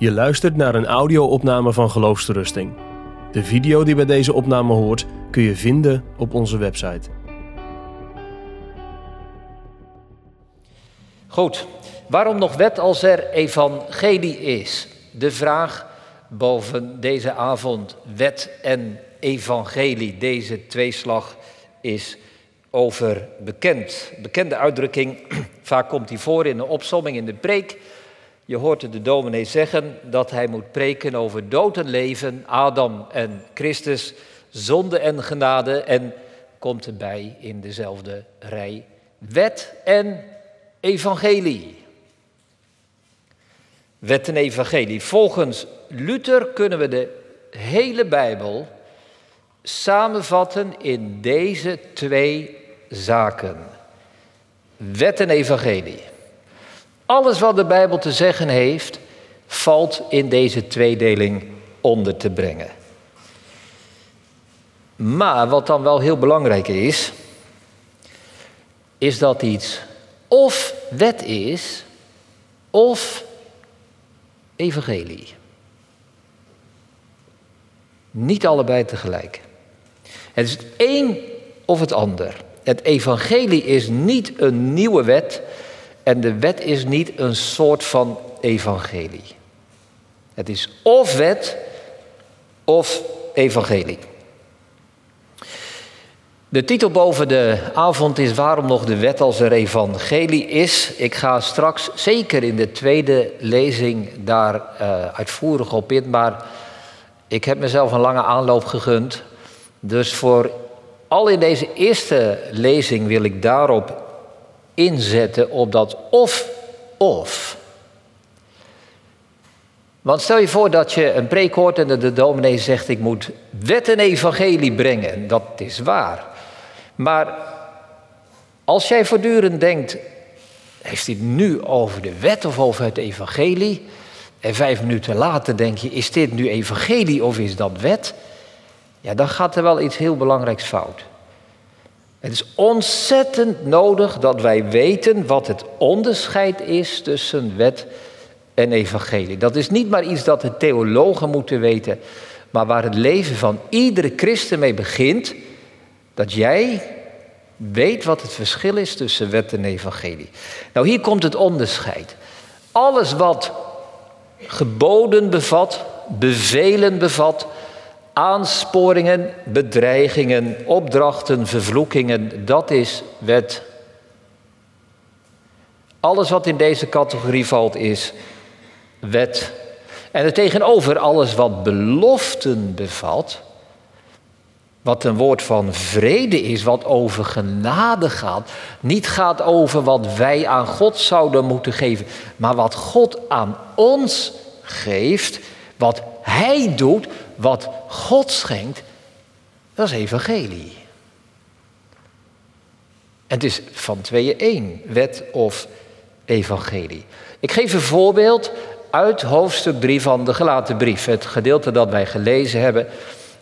Je luistert naar een audio-opname van Geloofsterusting. De video die bij deze opname hoort kun je vinden op onze website. Goed, waarom nog wet als er evangelie is? De vraag boven deze avond, wet en evangelie. Deze tweeslag is over bekend. Bekende uitdrukking, vaak komt die voor in de opsomming in de preek. Je hoort de dominee zeggen dat hij moet preken over dood en leven, Adam en Christus, zonde en genade en komt erbij in dezelfde rij wet en evangelie. Wet en evangelie. Volgens Luther kunnen we de hele Bijbel samenvatten in deze twee zaken. Wet en evangelie. Alles wat de Bijbel te zeggen heeft, valt in deze tweedeling onder te brengen. Maar wat dan wel heel belangrijk is, is dat iets of wet is of evangelie. Niet allebei tegelijk. Het is het een of het ander. Het evangelie is niet een nieuwe wet en de wet is niet een soort van evangelie. Het is of wet of evangelie. De titel boven de avond is Waarom nog de wet als er evangelie is. Ik ga straks zeker in de tweede lezing daar uh, uitvoerig op in, maar ik heb mezelf een lange aanloop gegund. Dus voor al in deze eerste lezing wil ik daarop inzetten op dat of-of. Want stel je voor dat je een preek hoort en de dominee zegt: Ik moet wet en evangelie brengen. Dat is waar. Maar als jij voortdurend denkt: Heeft het nu over de wet of over het evangelie? En vijf minuten later denk je: Is dit nu evangelie of is dat wet? Ja, dan gaat er wel iets heel belangrijks fout. Het is ontzettend nodig dat wij weten wat het onderscheid is tussen wet en evangelie. Dat is niet maar iets dat de theologen moeten weten, maar waar het leven van iedere christen mee begint. Dat jij weet wat het verschil is tussen wet en evangelie. Nou, hier komt het onderscheid. Alles wat geboden bevat, bevelen bevat, aansporingen, bedreigingen, opdrachten, vervloekingen, dat is wet. Alles wat in deze categorie valt is wet. En er tegenover alles wat beloften bevat, wat een woord van vrede is, wat over genade gaat, niet gaat over wat wij aan God zouden moeten geven, maar wat God aan ons geeft, wat Hij doet, wat God schenkt, dat is evangelie. Het is van tweeën één, wet of evangelie. Ik geef een voorbeeld uit hoofdstuk 3 van de gelaten brief. Het gedeelte dat wij gelezen hebben.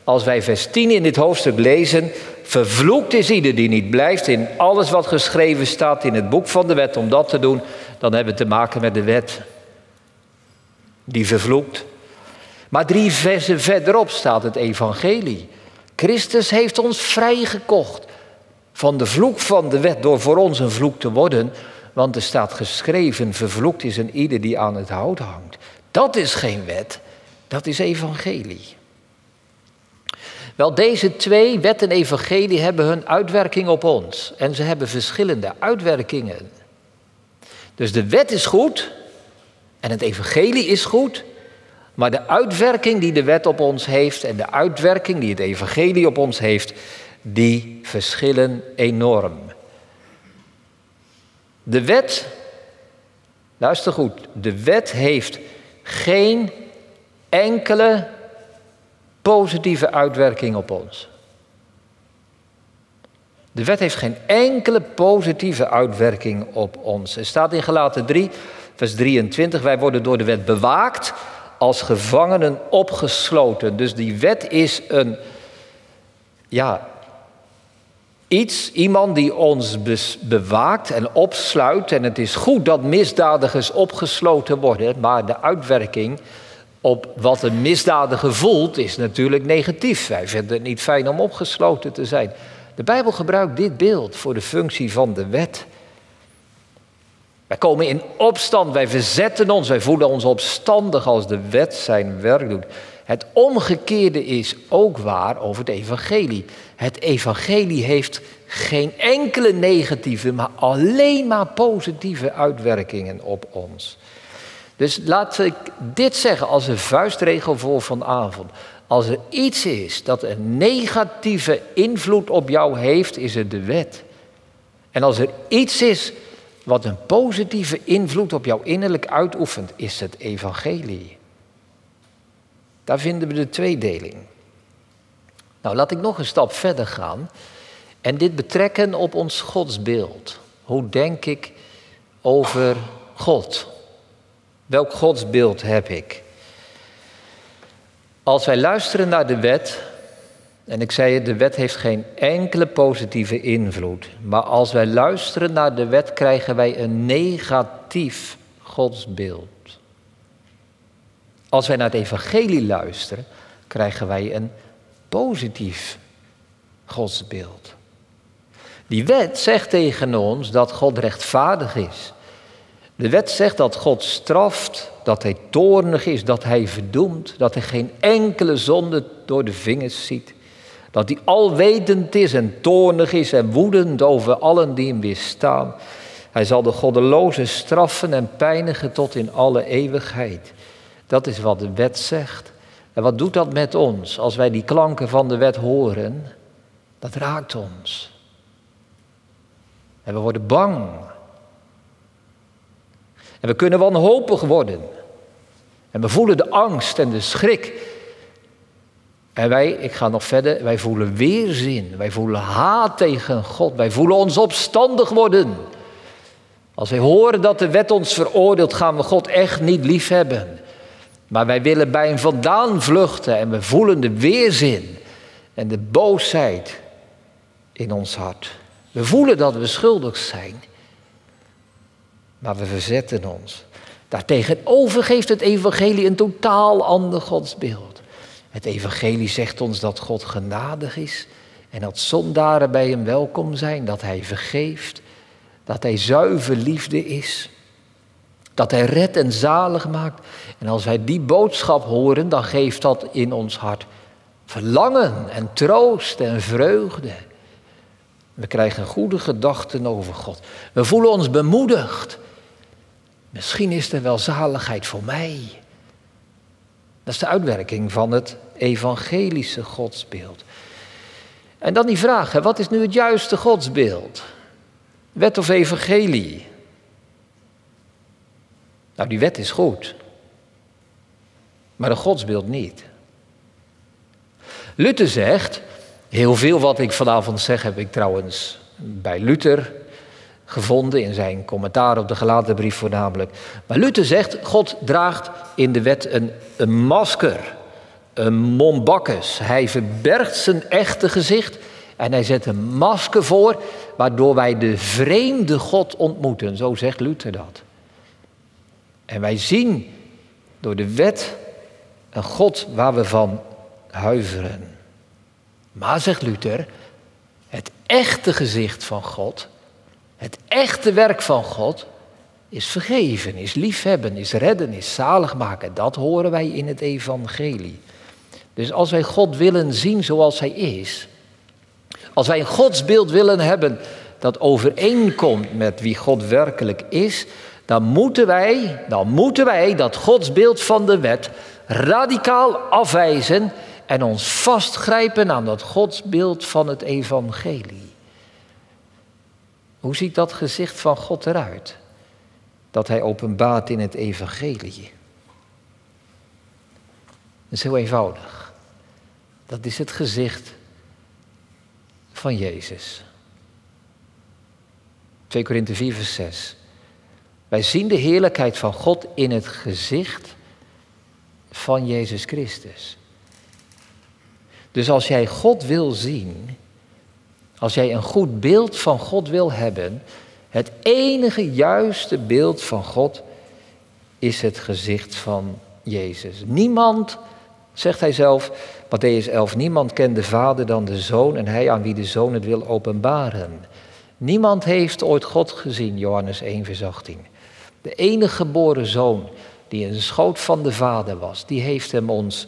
Als wij vers 10 in dit hoofdstuk lezen, vervloekt is ieder die niet blijft in alles wat geschreven staat in het boek van de wet om dat te doen, dan hebben we te maken met de wet. Die vervloekt. Maar drie versen verderop staat het evangelie. Christus heeft ons vrijgekocht van de vloek van de wet door voor ons een vloek te worden. Want er staat geschreven, vervloekt is een ieder die aan het hout hangt. Dat is geen wet, dat is evangelie. Wel, deze twee, wet en evangelie, hebben hun uitwerking op ons. En ze hebben verschillende uitwerkingen. Dus de wet is goed en het evangelie is goed. Maar de uitwerking die de wet op ons heeft en de uitwerking die het evangelie op ons heeft, die verschillen enorm. De wet, luister goed, de wet heeft geen enkele positieve uitwerking op ons. De wet heeft geen enkele positieve uitwerking op ons. Er staat in Gelaten 3, vers 23, wij worden door de wet bewaakt als gevangenen opgesloten. Dus die wet is een, ja, iets, iemand die ons bewaakt en opsluit. En het is goed dat misdadigers opgesloten worden, maar de uitwerking op wat een misdadiger voelt, is natuurlijk negatief. Wij vinden het niet fijn om opgesloten te zijn. De Bijbel gebruikt dit beeld voor de functie van de wet. Wij komen in opstand, wij verzetten ons, wij voelen ons opstandig als de wet zijn werk doet. Het omgekeerde is ook waar over het evangelie. Het evangelie heeft geen enkele negatieve, maar alleen maar positieve uitwerkingen op ons. Dus laat ik dit zeggen als een vuistregel voor vanavond. Als er iets is dat een negatieve invloed op jou heeft, is het de wet. En als er iets is wat een positieve invloed op jou innerlijk uitoefent, is het evangelie. Daar vinden we de tweedeling. Nou, laat ik nog een stap verder gaan en dit betrekken op ons godsbeeld. Hoe denk ik over God? Welk godsbeeld heb ik? Als wij luisteren naar de wet, en ik zei de wet heeft geen enkele positieve invloed, maar als wij luisteren naar de wet krijgen wij een negatief godsbeeld. Als wij naar het evangelie luisteren, krijgen wij een positief godsbeeld. Die wet zegt tegen ons dat God rechtvaardig is. De wet zegt dat God straft, dat hij toornig is, dat hij verdoemt, dat hij geen enkele zonde door de vingers ziet. Dat hij alwetend is en toornig is en woedend over allen die hem weerstaan. Hij zal de goddeloze straffen en pijnigen tot in alle eeuwigheid. Dat is wat de wet zegt. En wat doet dat met ons als wij die klanken van de wet horen? Dat raakt ons. En we worden bang. En we kunnen wanhopig worden. En we voelen de angst en de schrik. En wij, ik ga nog verder, wij voelen weerzin. Wij voelen haat tegen God. Wij voelen ons opstandig worden. Als wij horen dat de wet ons veroordeelt, gaan we God echt niet lief hebben. Maar wij willen bij hem vandaan vluchten en we voelen de weerzin en de boosheid in ons hart. We voelen dat we schuldig zijn, maar we verzetten ons. Daartegenover geeft het evangelie een totaal ander godsbeeld. Het evangelie zegt ons dat God genadig is en dat zondaren bij hem welkom zijn, dat hij vergeeft, dat hij zuiver liefde is. Dat Hij redt en zalig maakt. En als wij die boodschap horen, dan geeft dat in ons hart verlangen en troost en vreugde. We krijgen goede gedachten over God. We voelen ons bemoedigd. Misschien is er wel zaligheid voor mij. Dat is de uitwerking van het evangelische godsbeeld. En dan die vraag, wat is nu het juiste godsbeeld? Wet of evangelie? Nou, die wet is goed. Maar een godsbeeld niet. Luther zegt, heel veel wat ik vanavond zeg heb ik trouwens bij Luther gevonden in zijn commentaar op de gelaten brief voornamelijk. Maar Luther zegt, God draagt in de wet een, een masker, een mombakkes. Hij verbergt zijn echte gezicht en hij zet een masker voor, waardoor wij de vreemde God ontmoeten. Zo zegt Luther dat. En wij zien door de wet een God waar we van huiveren. Maar, zegt Luther, het echte gezicht van God, het echte werk van God, is vergeven, is liefhebben, is redden, is zalig maken. Dat horen wij in het evangelie. Dus als wij God willen zien zoals Hij is, als wij een godsbeeld willen hebben dat overeenkomt met wie God werkelijk is, dan moeten wij, dan moeten wij dat godsbeeld van de wet radicaal afwijzen en ons vastgrijpen aan dat godsbeeld van het evangelie. Hoe ziet dat gezicht van God eruit? Dat hij openbaart in het evangelie. Dat is heel eenvoudig. Dat is het gezicht van Jezus. 2 Korinthe 4 vers 6. Wij zien de heerlijkheid van God in het gezicht van Jezus Christus. Dus als jij God wil zien, als jij een goed beeld van God wil hebben, het enige juiste beeld van God is het gezicht van Jezus. Niemand, zegt hij zelf, Matthäus 11, niemand kent de Vader dan de Zoon en hij aan wie de Zoon het wil openbaren. Niemand heeft ooit God gezien, Johannes 1, vers 18. De enige geboren zoon die de schoot van de Vader was, die heeft hem ons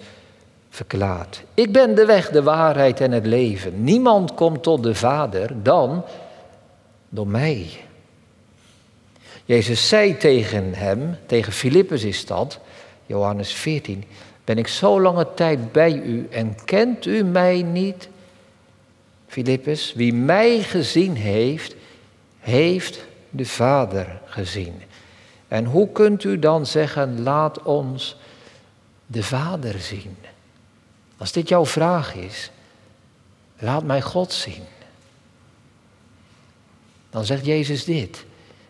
verklaard. Ik ben de weg, de waarheid en het leven. Niemand komt tot de Vader dan door mij. Jezus zei tegen hem, tegen Filippus is dat, Johannes 14, ben ik zo lange tijd bij u en kent u mij niet? Filippus, wie mij gezien heeft, heeft de Vader gezien. En hoe kunt u dan zeggen, laat ons de Vader zien? Als dit jouw vraag is, laat mij God zien. Dan zegt Jezus dit.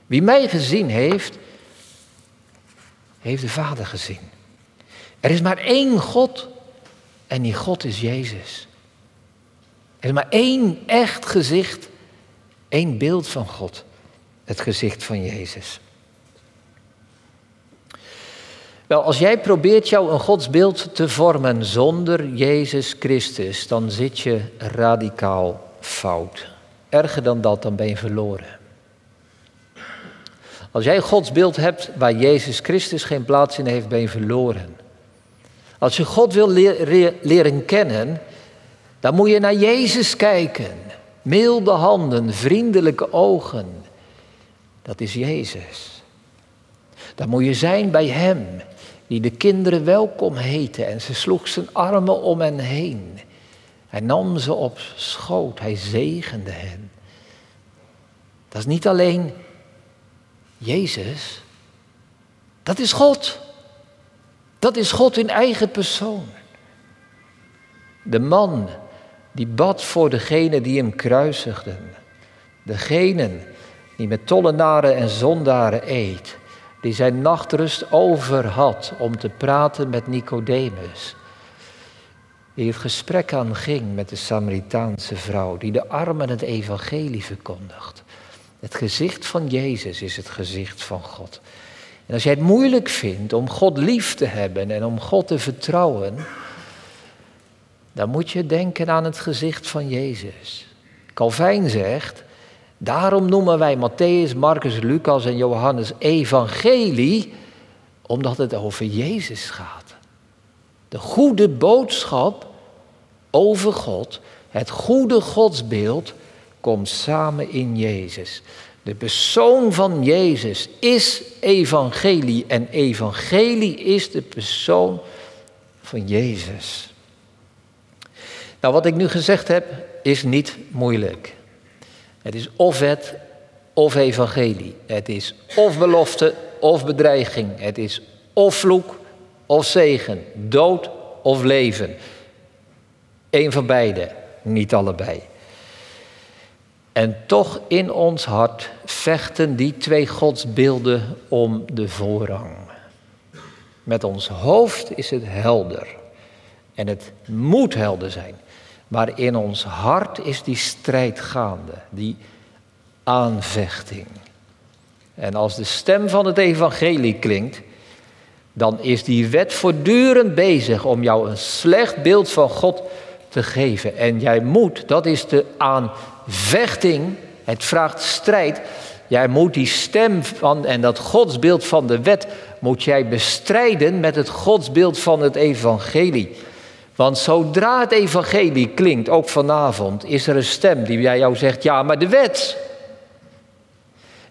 Wie mij gezien heeft, heeft de Vader gezien. Er is maar één God en die God is Jezus. Er is maar één echt gezicht, één beeld van God, het gezicht van Jezus. Wel, als jij probeert jou een godsbeeld te vormen zonder Jezus Christus, dan zit je radicaal fout. Erger dan dat, dan ben je verloren. Als jij een godsbeeld hebt waar Jezus Christus geen plaats in heeft, ben je verloren. Als je God wil leren kennen, dan moet je naar Jezus kijken. Milde handen, vriendelijke ogen. Dat is Jezus. Dan moet je zijn bij Hem die de kinderen welkom heette en ze sloeg zijn armen om hen heen. Hij nam ze op schoot, hij zegende hen. Dat is niet alleen Jezus, dat is God. Dat is God in eigen persoon. De man die bad voor degene die hem kruisigden. Degene die met tollenaren en zondaren eet die zijn nachtrust over had om te praten met Nicodemus. Die het gesprek aanging met de Samaritaanse vrouw, die de armen het evangelie verkondigt. Het gezicht van Jezus is het gezicht van God. En als jij het moeilijk vindt om God lief te hebben en om God te vertrouwen, dan moet je denken aan het gezicht van Jezus. Calvijn zegt, Daarom noemen wij Matthäus, Marcus, Lucas en Johannes evangelie, omdat het over Jezus gaat. De goede boodschap over God, het goede godsbeeld, komt samen in Jezus. De persoon van Jezus is evangelie en evangelie is de persoon van Jezus. Nou, wat ik nu gezegd heb, is niet moeilijk. Het is of wet of evangelie. Het is of belofte of bedreiging. Het is of vloek of zegen. Dood of leven. Eén van beide, niet allebei. En toch in ons hart vechten die twee godsbeelden om de voorrang. Met ons hoofd is het helder. En het moet helder zijn. Maar in ons hart is die strijd gaande, die aanvechting. En als de stem van het evangelie klinkt, dan is die wet voortdurend bezig om jou een slecht beeld van God te geven. En jij moet, dat is de aanvechting, het vraagt strijd. Jij moet die stem van en dat godsbeeld van de wet moet jij bestrijden met het godsbeeld van het evangelie. Want zodra het evangelie klinkt, ook vanavond, is er een stem die bij jou zegt, ja, maar de wet.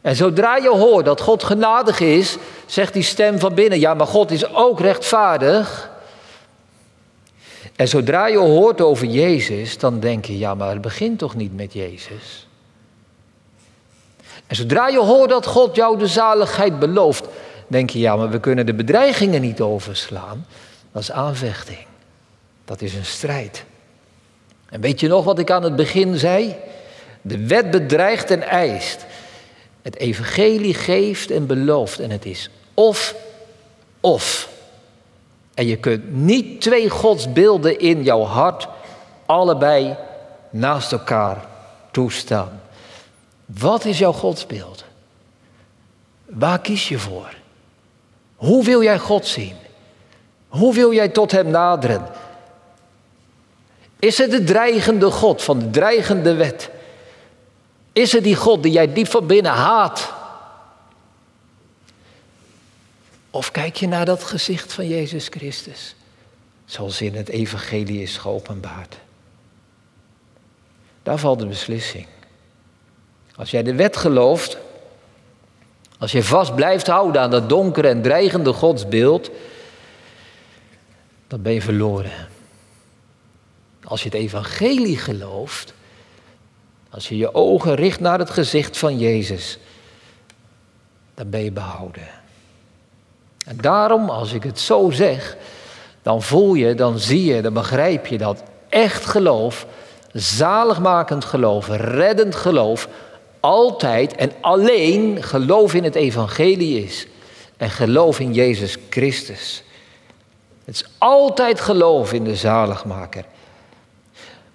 En zodra je hoort dat God genadig is, zegt die stem van binnen, ja, maar God is ook rechtvaardig. En zodra je hoort over Jezus, dan denk je, ja, maar het begint toch niet met Jezus. En zodra je hoort dat God jou de zaligheid belooft, denk je, ja, maar we kunnen de bedreigingen niet overslaan. Dat is aanvechting. Dat is een strijd. En weet je nog wat ik aan het begin zei? De wet bedreigt en eist. Het evangelie geeft en belooft. En het is of, of. En je kunt niet twee godsbeelden in jouw hart allebei naast elkaar toestaan. Wat is jouw godsbeeld? Waar kies je voor? Hoe wil jij God zien? Hoe wil jij tot Hem naderen? Is het de dreigende God van de dreigende wet? Is het die God die jij diep van binnen haat? Of kijk je naar dat gezicht van Jezus Christus, zoals in het Evangelie is geopenbaard? Daar valt de beslissing. Als jij de wet gelooft, als je vast blijft houden aan dat donkere en dreigende godsbeeld, dan ben je verloren. Als je het evangelie gelooft, als je je ogen richt naar het gezicht van Jezus, dan ben je behouden. En daarom, als ik het zo zeg, dan voel je, dan zie je, dan begrijp je dat echt geloof, zaligmakend geloof, reddend geloof, altijd en alleen geloof in het evangelie is. En geloof in Jezus Christus. Het is altijd geloof in de zaligmaker.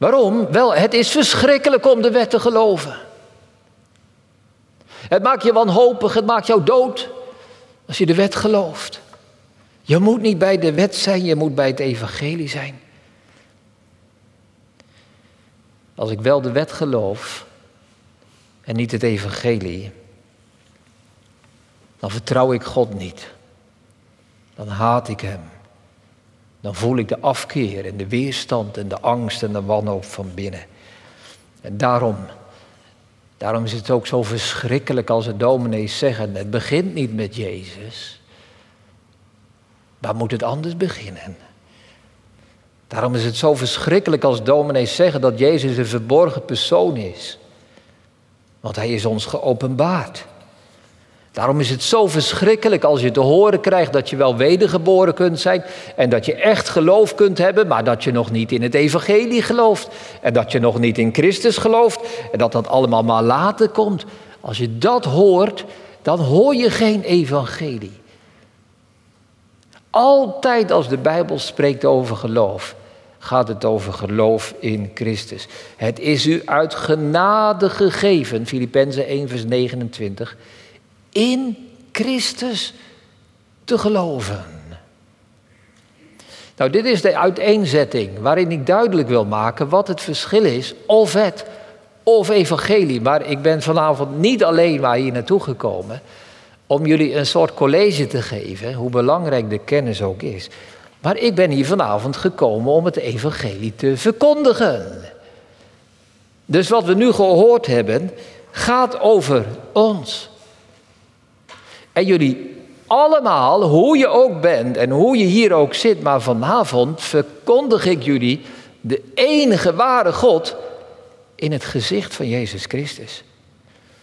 Waarom? Wel, het is verschrikkelijk om de wet te geloven. Het maakt je wanhopig, het maakt jou dood als je de wet gelooft. Je moet niet bij de wet zijn, je moet bij het evangelie zijn. Als ik wel de wet geloof en niet het evangelie, dan vertrouw ik God niet. Dan haat ik Hem. Dan voel ik de afkeer en de weerstand en de angst en de wanhoop van binnen. En daarom, daarom is het ook zo verschrikkelijk als de dominees zeggen, het begint niet met Jezus. Waar moet het anders beginnen? Daarom is het zo verschrikkelijk als dominees zeggen dat Jezus een verborgen persoon is. Want hij is ons geopenbaard. Daarom is het zo verschrikkelijk als je te horen krijgt dat je wel wedergeboren kunt zijn en dat je echt geloof kunt hebben, maar dat je nog niet in het evangelie gelooft en dat je nog niet in Christus gelooft en dat dat allemaal maar later komt. Als je dat hoort, dan hoor je geen evangelie. Altijd als de Bijbel spreekt over geloof, gaat het over geloof in Christus. Het is u uit genade gegeven, Filippenzen 1 vers 29 in Christus te geloven. Nou, dit is de uiteenzetting waarin ik duidelijk wil maken wat het verschil is, of het of evangelie. Maar ik ben vanavond niet alleen maar hier naartoe gekomen om jullie een soort college te geven, hoe belangrijk de kennis ook is. Maar ik ben hier vanavond gekomen om het evangelie te verkondigen. Dus wat we nu gehoord hebben, gaat over ons. En jullie allemaal, hoe je ook bent en hoe je hier ook zit, maar vanavond verkondig ik jullie de enige ware God in het gezicht van Jezus Christus.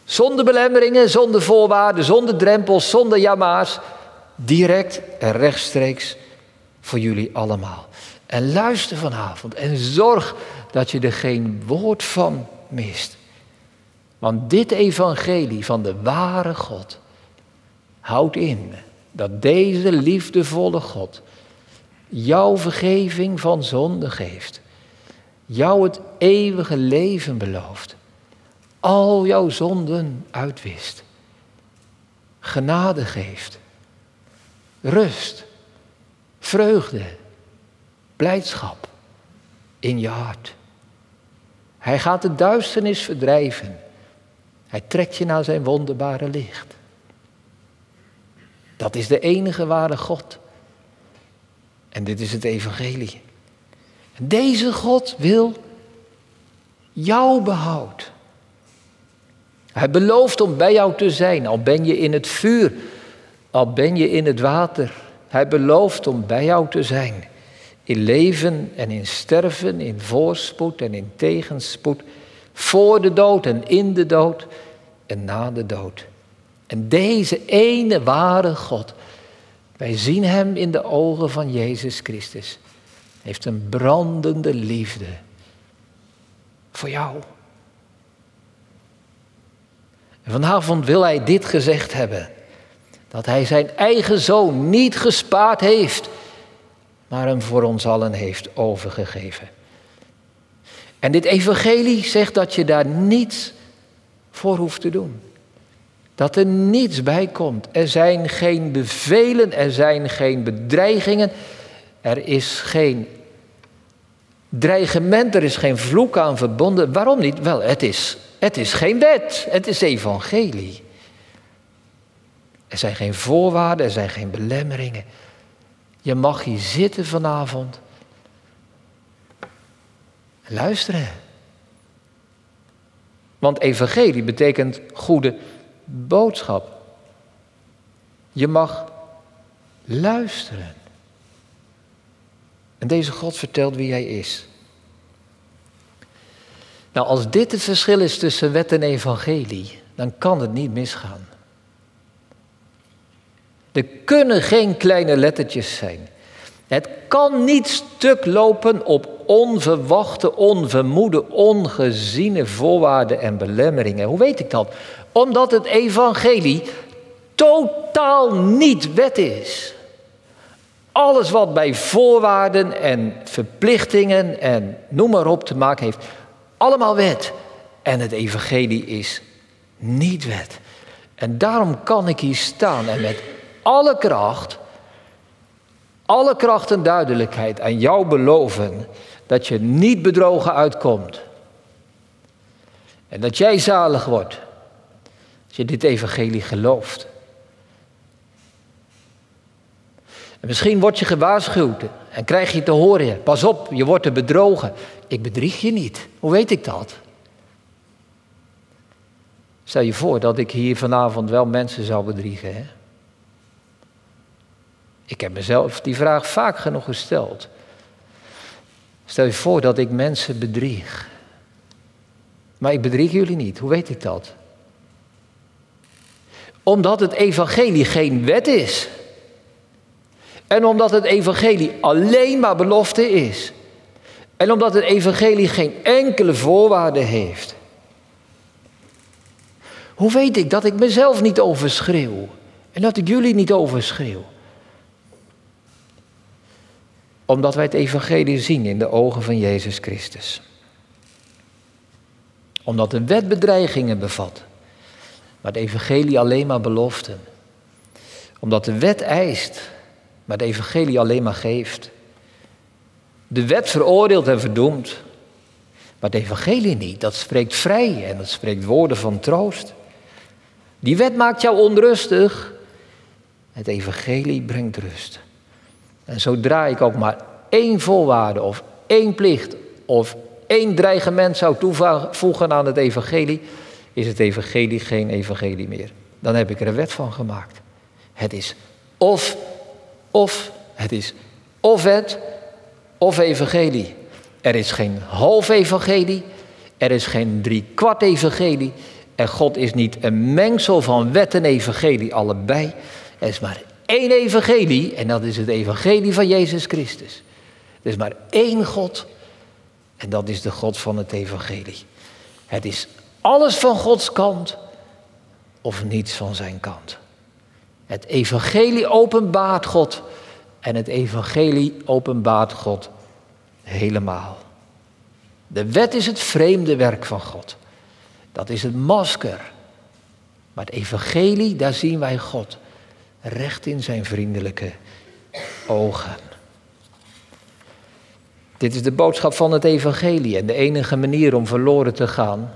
Zonder belemmeringen, zonder voorwaarden, zonder drempels, zonder jamaars. Direct en rechtstreeks voor jullie allemaal. En luister vanavond en zorg dat je er geen woord van mist. Want dit evangelie van de ware God Houd in dat deze liefdevolle God jouw vergeving van zonde geeft. Jou het eeuwige leven belooft. Al jouw zonden uitwist. Genade geeft. Rust. Vreugde. Blijdschap. In je hart. Hij gaat de duisternis verdrijven. Hij trekt je naar zijn wonderbare licht. Dat is de enige ware God. En dit is het evangelie. Deze God wil jouw behoud. Hij belooft om bij jou te zijn, al ben je in het vuur, al ben je in het water. Hij belooft om bij jou te zijn. In leven en in sterven, in voorspoed en in tegenspoed. Voor de dood en in de dood en na de dood. En deze ene ware God, wij zien Hem in de ogen van Jezus Christus, heeft een brandende liefde voor jou. En vanavond wil Hij dit gezegd hebben, dat Hij Zijn eigen zoon niet gespaard heeft, maar Hem voor ons allen heeft overgegeven. En dit evangelie zegt dat je daar niets voor hoeft te doen. Dat er niets bij komt. Er zijn geen bevelen, er zijn geen bedreigingen. Er is geen dreigement, er is geen vloek aan verbonden. Waarom niet? Wel, het is, het is geen wet, het is evangelie. Er zijn geen voorwaarden, er zijn geen belemmeringen. Je mag hier zitten vanavond. Luisteren. Want evangelie betekent goede boodschap. Je mag luisteren. En deze God vertelt wie hij is. Nou, als dit het verschil is tussen wet en evangelie, dan kan het niet misgaan. Er kunnen geen kleine lettertjes zijn. Het kan niet stuk lopen op onverwachte, onvermoede, ongeziene voorwaarden en belemmeringen. Hoe weet ik dat? Omdat het evangelie totaal niet wet is. Alles wat bij voorwaarden en verplichtingen en noem maar op te maken heeft, allemaal wet. En het evangelie is niet wet. En daarom kan ik hier staan en met alle kracht, alle kracht en duidelijkheid aan jou beloven dat je niet bedrogen uitkomt. En dat jij zalig wordt als je dit evangelie gelooft. En misschien word je gewaarschuwd en krijg je te horen, pas op, je wordt er bedrogen. Ik bedrieg je niet. Hoe weet ik dat? Stel je voor dat ik hier vanavond wel mensen zou bedriegen. Hè? Ik heb mezelf die vraag vaak genoeg gesteld. Stel je voor dat ik mensen bedrieg. Maar ik bedrieg jullie niet. Hoe weet ik dat? Omdat het evangelie geen wet is. En omdat het evangelie alleen maar belofte is. En omdat het evangelie geen enkele voorwaarde heeft. Hoe weet ik dat ik mezelf niet overschreeuw? En dat ik jullie niet overschreeuw? Omdat wij het evangelie zien in de ogen van Jezus Christus. Omdat de wet bedreigingen bevat, maar het evangelie alleen maar beloften. Omdat de wet eist, maar het evangelie alleen maar geeft. De wet veroordeelt en verdoemt, maar het evangelie niet. Dat spreekt vrij en dat spreekt woorden van troost. Die wet maakt jou onrustig. Het evangelie brengt rust. En zodra ik ook maar één voorwaarde of één plicht of één dreigement zou toevoegen aan het evangelie, is het evangelie geen evangelie meer. Dan heb ik er een wet van gemaakt. Het is of, of, het is of wet of evangelie. Er is geen half evangelie, er is geen drie kwart evangelie. En God is niet een mengsel van wet en evangelie, allebei. Er is maar één evangelie en dat is het evangelie van Jezus Christus. Er is maar één God en dat is de God van het evangelie. Het is alles van Gods kant of niets van zijn kant. Het evangelie openbaart God en het evangelie openbaart God helemaal. De wet is het vreemde werk van God. Dat is het masker. Maar het evangelie, daar zien wij God recht in zijn vriendelijke ogen. Dit is de boodschap van het evangelie en de enige manier om verloren te gaan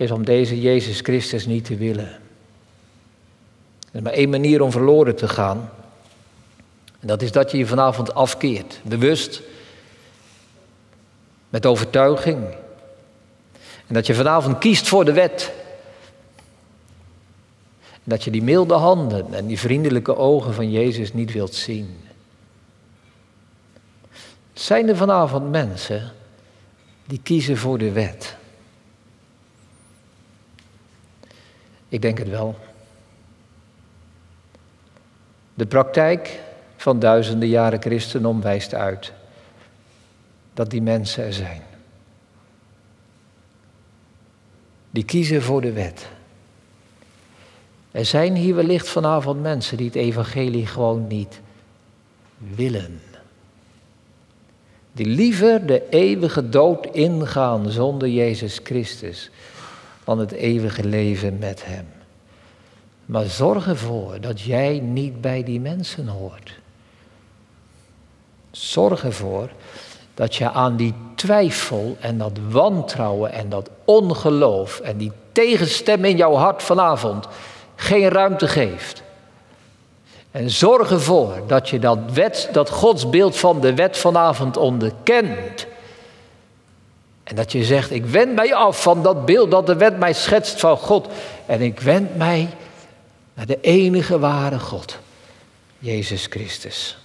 is om deze Jezus Christus niet te willen. Er is maar één manier om verloren te gaan. En dat is dat je je vanavond afkeert, bewust, met overtuiging. En dat je vanavond kiest voor de wet. En dat je die milde handen en die vriendelijke ogen van Jezus niet wilt zien. Zijn er vanavond mensen die kiezen voor de wet? Ik denk het wel. De praktijk van duizenden jaren christendom wijst uit dat die mensen er zijn. Die kiezen voor de wet. Er zijn hier wellicht vanavond mensen die het evangelie gewoon niet willen. Die liever de eeuwige dood ingaan zonder Jezus Christus dan het eeuwige leven met Hem. Maar zorg ervoor dat jij niet bij die mensen hoort. Zorg ervoor dat je aan die twijfel en dat wantrouwen en dat ongeloof en die tegenstem in jouw hart vanavond geen ruimte geeft. En zorg ervoor dat je dat, wet, dat godsbeeld van de wet vanavond onderkent. En dat je zegt, ik wend mij af van dat beeld dat de wet mij schetst van God. En ik wend mij naar de enige ware God, Jezus Christus.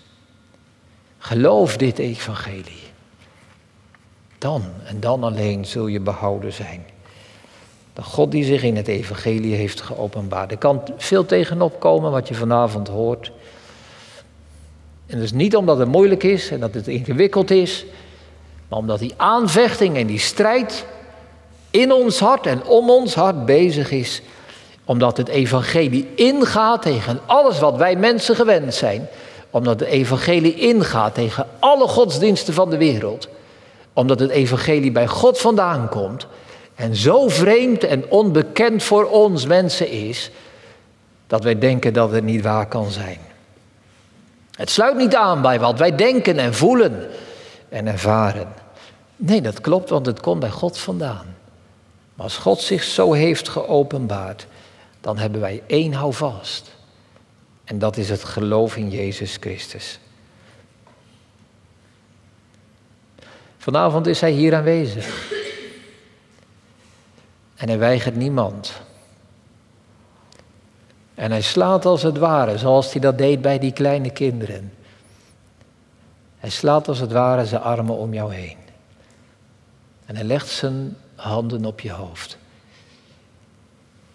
Geloof dit evangelie. Dan en dan alleen zul je behouden zijn. De God die zich in het evangelie heeft geopenbaard. Er kan veel tegenop komen wat je vanavond hoort. En dus niet omdat het moeilijk is en dat het ingewikkeld is, maar omdat die aanvechting en die strijd in ons hart en om ons hart bezig is. Omdat het evangelie ingaat tegen alles wat wij mensen gewend zijn. Omdat het evangelie ingaat tegen alle godsdiensten van de wereld. Omdat het evangelie bij God vandaan komt. En zo vreemd en onbekend voor ons mensen is. Dat wij denken dat het niet waar kan zijn. Het sluit niet aan bij wat wij denken en voelen en ervaren. Nee, dat klopt, want het komt bij God vandaan. Maar als God zich zo heeft geopenbaard, dan hebben wij één houvast. En dat is het geloof in Jezus Christus. Vanavond is Hij hier aanwezig. En Hij weigert niemand. En Hij slaat als het ware, zoals Hij dat deed bij die kleine kinderen. Hij slaat als het ware zijn armen om jou heen. En hij legt zijn handen op je hoofd.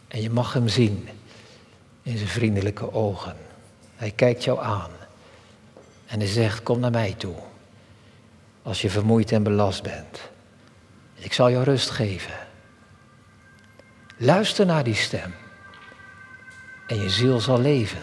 En je mag hem zien in zijn vriendelijke ogen. Hij kijkt jou aan. En hij zegt, kom naar mij toe. Als je vermoeid en belast bent. Ik zal jou rust geven. Luister naar die stem. En je ziel zal leven.